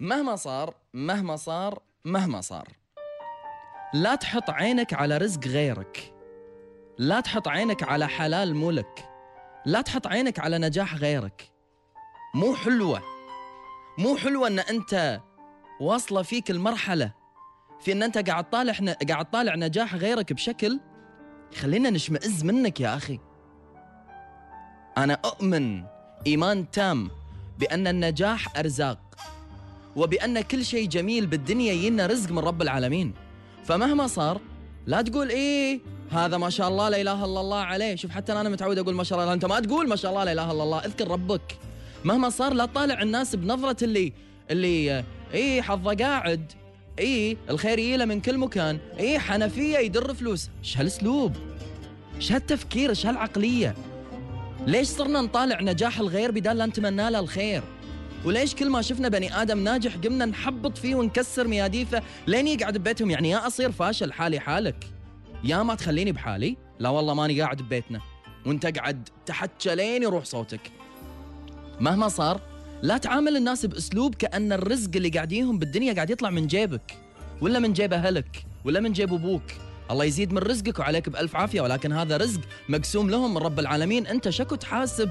مهما صار مهما صار مهما صار. لا تحط عينك على رزق غيرك. لا تحط عينك على حلال ملك. لا تحط عينك على نجاح غيرك. مو حلوة. مو حلوة إن أنت واصلة فيك المرحلة. في إن أنت قاعد طالع قاعد طالع نجاح غيرك بشكل خلينا نشمئز منك يا أخي. أنا أؤمن إيمان تام بأن النجاح أرزاق. وبأن كل شيء جميل بالدنيا ينا رزق من رب العالمين. فمهما صار لا تقول إيه هذا ما شاء الله لا إله إلا الله عليه. شوف حتى أنا متعود أقول ما شاء الله أنت ما تقول ما شاء الله لا إله إلا الله. أذكر ربك. مهما صار لا تطالع الناس بنظرة اللي اللي إيه حظه قاعد. إيه الخير يله من كل مكان. إيه حنفية يدر فلوس. إيش هالأسلوب؟ إيش هالتفكير؟ إيش هالعقلية؟ ليش صرنا نطالع نجاح الغير بدال لا نتمنى له الخير؟ وليش كل ما شفنا بني آدم ناجح قمنا نحبط فيه ونكسر مياديفه؟ لين يقعد ببيتهم؟ يعني يا أصير فاشل حالي حالك. يا ما تخليني بحالي؟ لا والله ماني قاعد ببيتنا. وانت قاعد تحكى لين يروح صوتك. مهما صار لا تعامل الناس بأسلوب كأن الرزق اللي قاعديهم بالدنيا قاعد يطلع من جيبك. ولا من جيب أهلك ولا من جيب أبوك. الله يزيد من رزقك وعليك بألف عافية. ولكن هذا رزق مقسوم لهم من رب العالمين. أنت شكو تحاسب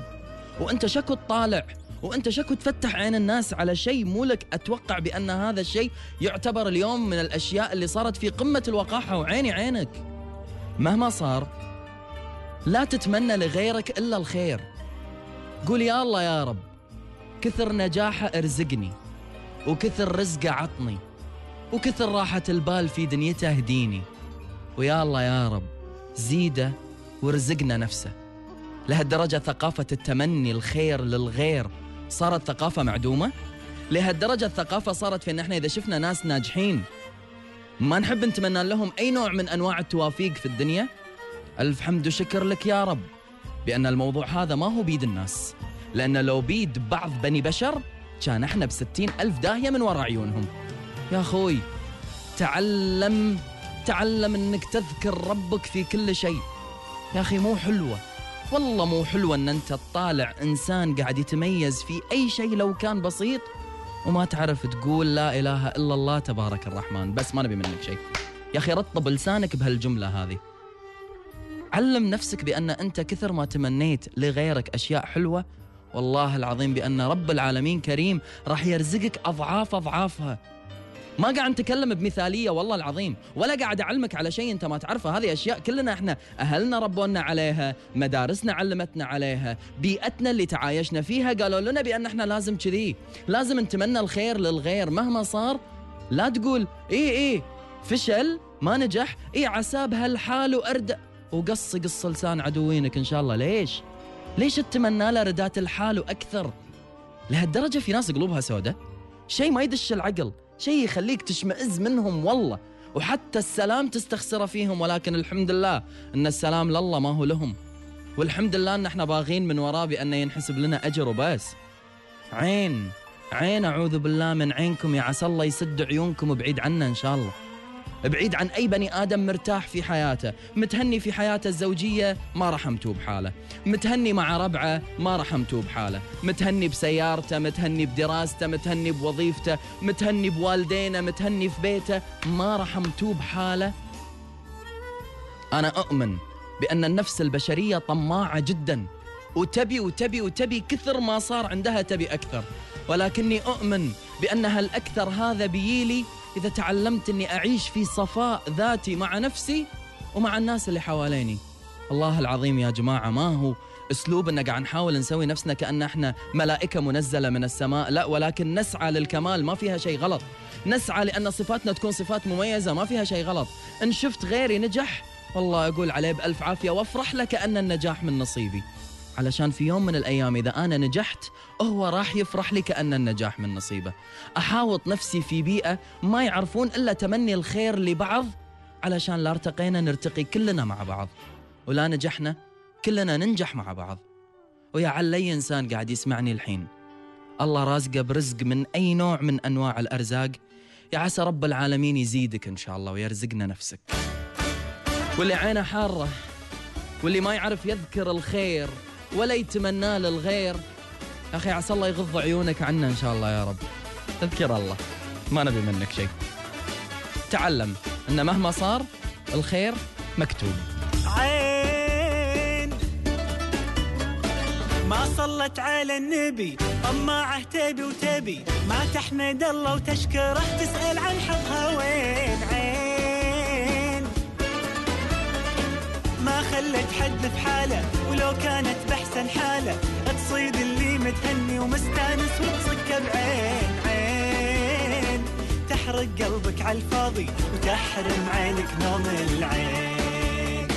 وأنت شكو تطالع. وأنت شكو تفتح عين الناس على شيء مو لك أتوقع بأن هذا الشيء يعتبر اليوم من الأشياء اللي صارت في قمة الوقاحة وعيني عينك. مهما صار لا تتمنى لغيرك إلا الخير. قول يا الله يا رب كثر نجاحه ارزقني وكثر رزقه عطني وكثر راحة البال في دنيته اهديني. ويا الله يا رب زيده ورزقنا نفسه. لهالدرجة ثقافة التمني الخير للغير صارت ثقافة معدومة؟ لهالدرجة الثقافة صارت في إن إحنا إذا شفنا ناس ناجحين ما نحب نتمنى لهم أي نوع من أنواع التوافيق في الدنيا؟ ألف حمد وشكر لك يا رب بأن الموضوع هذا ما هو بيد الناس لأن لو بيد بعض بني بشر كان إحنا بستين ألف داهية من وراء عيونهم. يا أخوي تعلم تعلم إنك تذكر ربك في كل شيء. يا أخي مو حلوة. والله مو حلوة إن أنت تطالع إنسان قاعد يتميز في أي شيء لو كان بسيط وما تعرف تقول لا إله إلا الله تبارك الرحمن. بس ما نبي منك شيء. يا أخي رطب لسانك بهالجملة هذه. علم نفسك بأن أنت كثر ما تمنيت لغيرك أشياء حلوة والله العظيم بأن رب العالمين كريم راح يرزقك أضعاف أضعافها. ما قاعد نتكلم بمثالية والله العظيم ولا قاعد أعلمك على شيء أنت ما تعرفه. هذه أشياء كلنا إحنا أهلنا ربونا عليها مدارسنا علمتنا عليها بيئتنا اللي تعايشنا فيها قالوا لنا بأن إحنا لازم كذي. لازم نتمنى الخير للغير. مهما صار لا تقول اي اي فشل ما نجح اي عسى بهالحال وأرد وقص قص لسان عدوينك إن شاء الله. ليش؟ ليش تتمنى له ردات الحال وأكثر؟ لهالدرجة في ناس قلوبها سودة؟ شيء ما يدش العقل. شيء يخليك تشمئز منهم والله. وحتى السلام تستخسره فيهم ولكن الحمد لله إن السلام لله ما هو لهم. والحمد لله إن إحنا باغين من وراه بانه ينحسب لنا أجر وبس عين عين أعوذ بالله من عينكم يا عسى الله يسد عيونكم وبعيد عنا إن شاء الله. بعيد عن أي بني آدم مرتاح في حياته متهني في حياته الزوجية ما رحمته بحاله متهني مع ربعه ما رحمته بحاله متهني بسيارته متهني بدراسته متهني بوظيفته متهني بوالدينه متهني في بيته ما رحمته بحاله. أنا أؤمن بأن النفس البشرية طماعة جدا وتبي وتبي وتبي كثر ما صار عندها تبي أكثر ولكني أؤمن بأن هالأكثر هذا بيلي إذا تعلمت أني أعيش في صفاء ذاتي مع نفسي ومع الناس اللي حواليني. الله العظيم يا جماعة ما هو أسلوب ان قاعد نحاول نسوي نفسنا كأن إحنا ملائكة منزلة من السماء. لا ولكن نسعى للكمال ما فيها شيء غلط. نسعى لأن صفاتنا تكون صفات مميزة ما فيها شيء غلط. إن شفت غيري نجح والله أقول عليه بألف عافية وأفرح له كان النجاح من نصيبي. علشان في يوم من الأيام إذا أنا نجحت هو راح يفرح لي كأن النجاح من نصيبه. أحاوط نفسي في بيئة ما يعرفون إلا تمني الخير لبعض علشان لا ارتقينا نرتقي كلنا مع بعض. ولا نجحنا كلنا ننجح مع بعض. ويا على أي إنسان قاعد يسمعني الحين. الله رازقه برزق من أي نوع من أنواع الأرزاق. يا عسى رب العالمين يزيدك إن شاء الله ويرزقنا نفسك. واللي عينه حارة واللي ما يعرف يذكر الخير. ولا يتمناه للغير أخي عسى الله يغض عيونك عنا إن شاء الله يا رب. اذكر الله ما نبي منك شيء. تعلم أن مهما صار الخير مكتوب. عين. ما صلت على النبي طماعه تبي وتبي. ما تحمد الله وتشكره تسأل عن حظها وين. عين. ما خلت حد في حالة ولو كانت بحسن حالة تصيد اللي متهني ومستأنس وتصك بعين عين. تحرق قلبك على الفاضي وتحرم عينك نوم العين.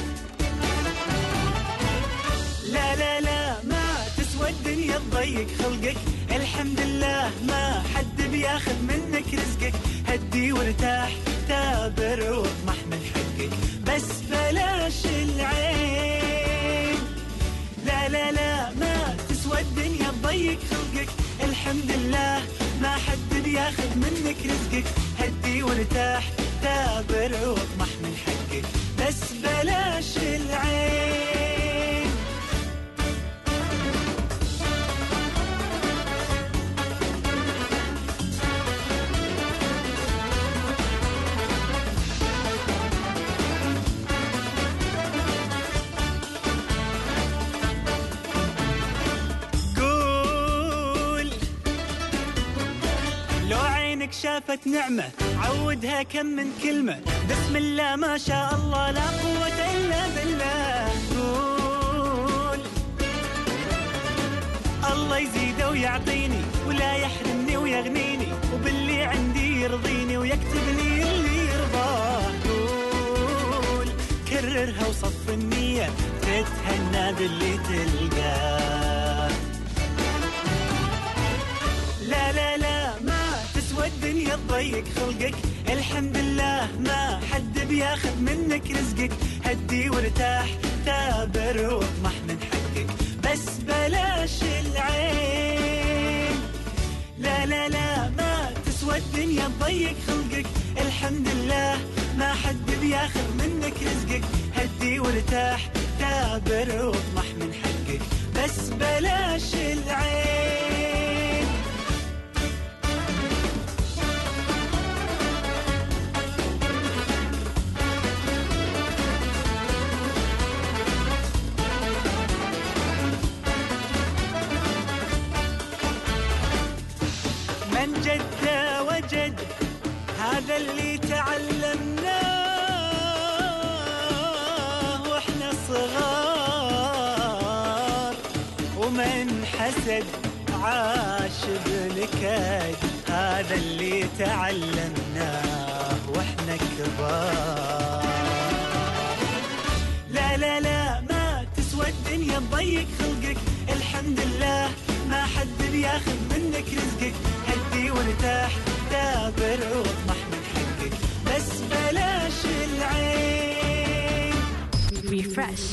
لا لا لا ما تسوى الدنيا تضيق خلقك. الحمد لله ما حد بياخذ منك رزقك. هدي وارتاح تابر واطمح من حقك. بس بلاش العين. لا لا لا ما تسوى الدنيا تضيق خلقك. الحمد لله ما حد بياخذ منك رزقك. هدي وارتاح تابر واطمح من حقك. بس بلاش العين. شافت نعمة. عودها كم من كلمة. بسم الله ما شاء الله لا قوة إلا بالله. قول الله يزيده ويعطيني ولا يحرمني ويغنيني وباللي عندي يرضيني ويكتب لي اللي يرضاه. قول كررها وصف النية تتهنى باللي تلقاه. الدنيا تضيق خلقك. الحمد لله ما حد بياخذ منك رزقك. هدي وارتاح تابر واطمح من حقك. بس بلاش العين. لا لا لا ما تسوى الدنيا تضيق خلقك. الحمد لله ما حد بياخذ منك رزقك. هدي وارتاح تابر واطمح من حقك. بس بلاش العين. من حسد عاش بالكاد. هذا اللي تعلمناه وإحنا كبار. لا لا لا ما تسوى الدنيا تضيق خلقك. الحمد لله ما حد بياخذ منك رزقك. هدي وارتاح دابر واطمح من حقك. بس بلاش العين. Refresh.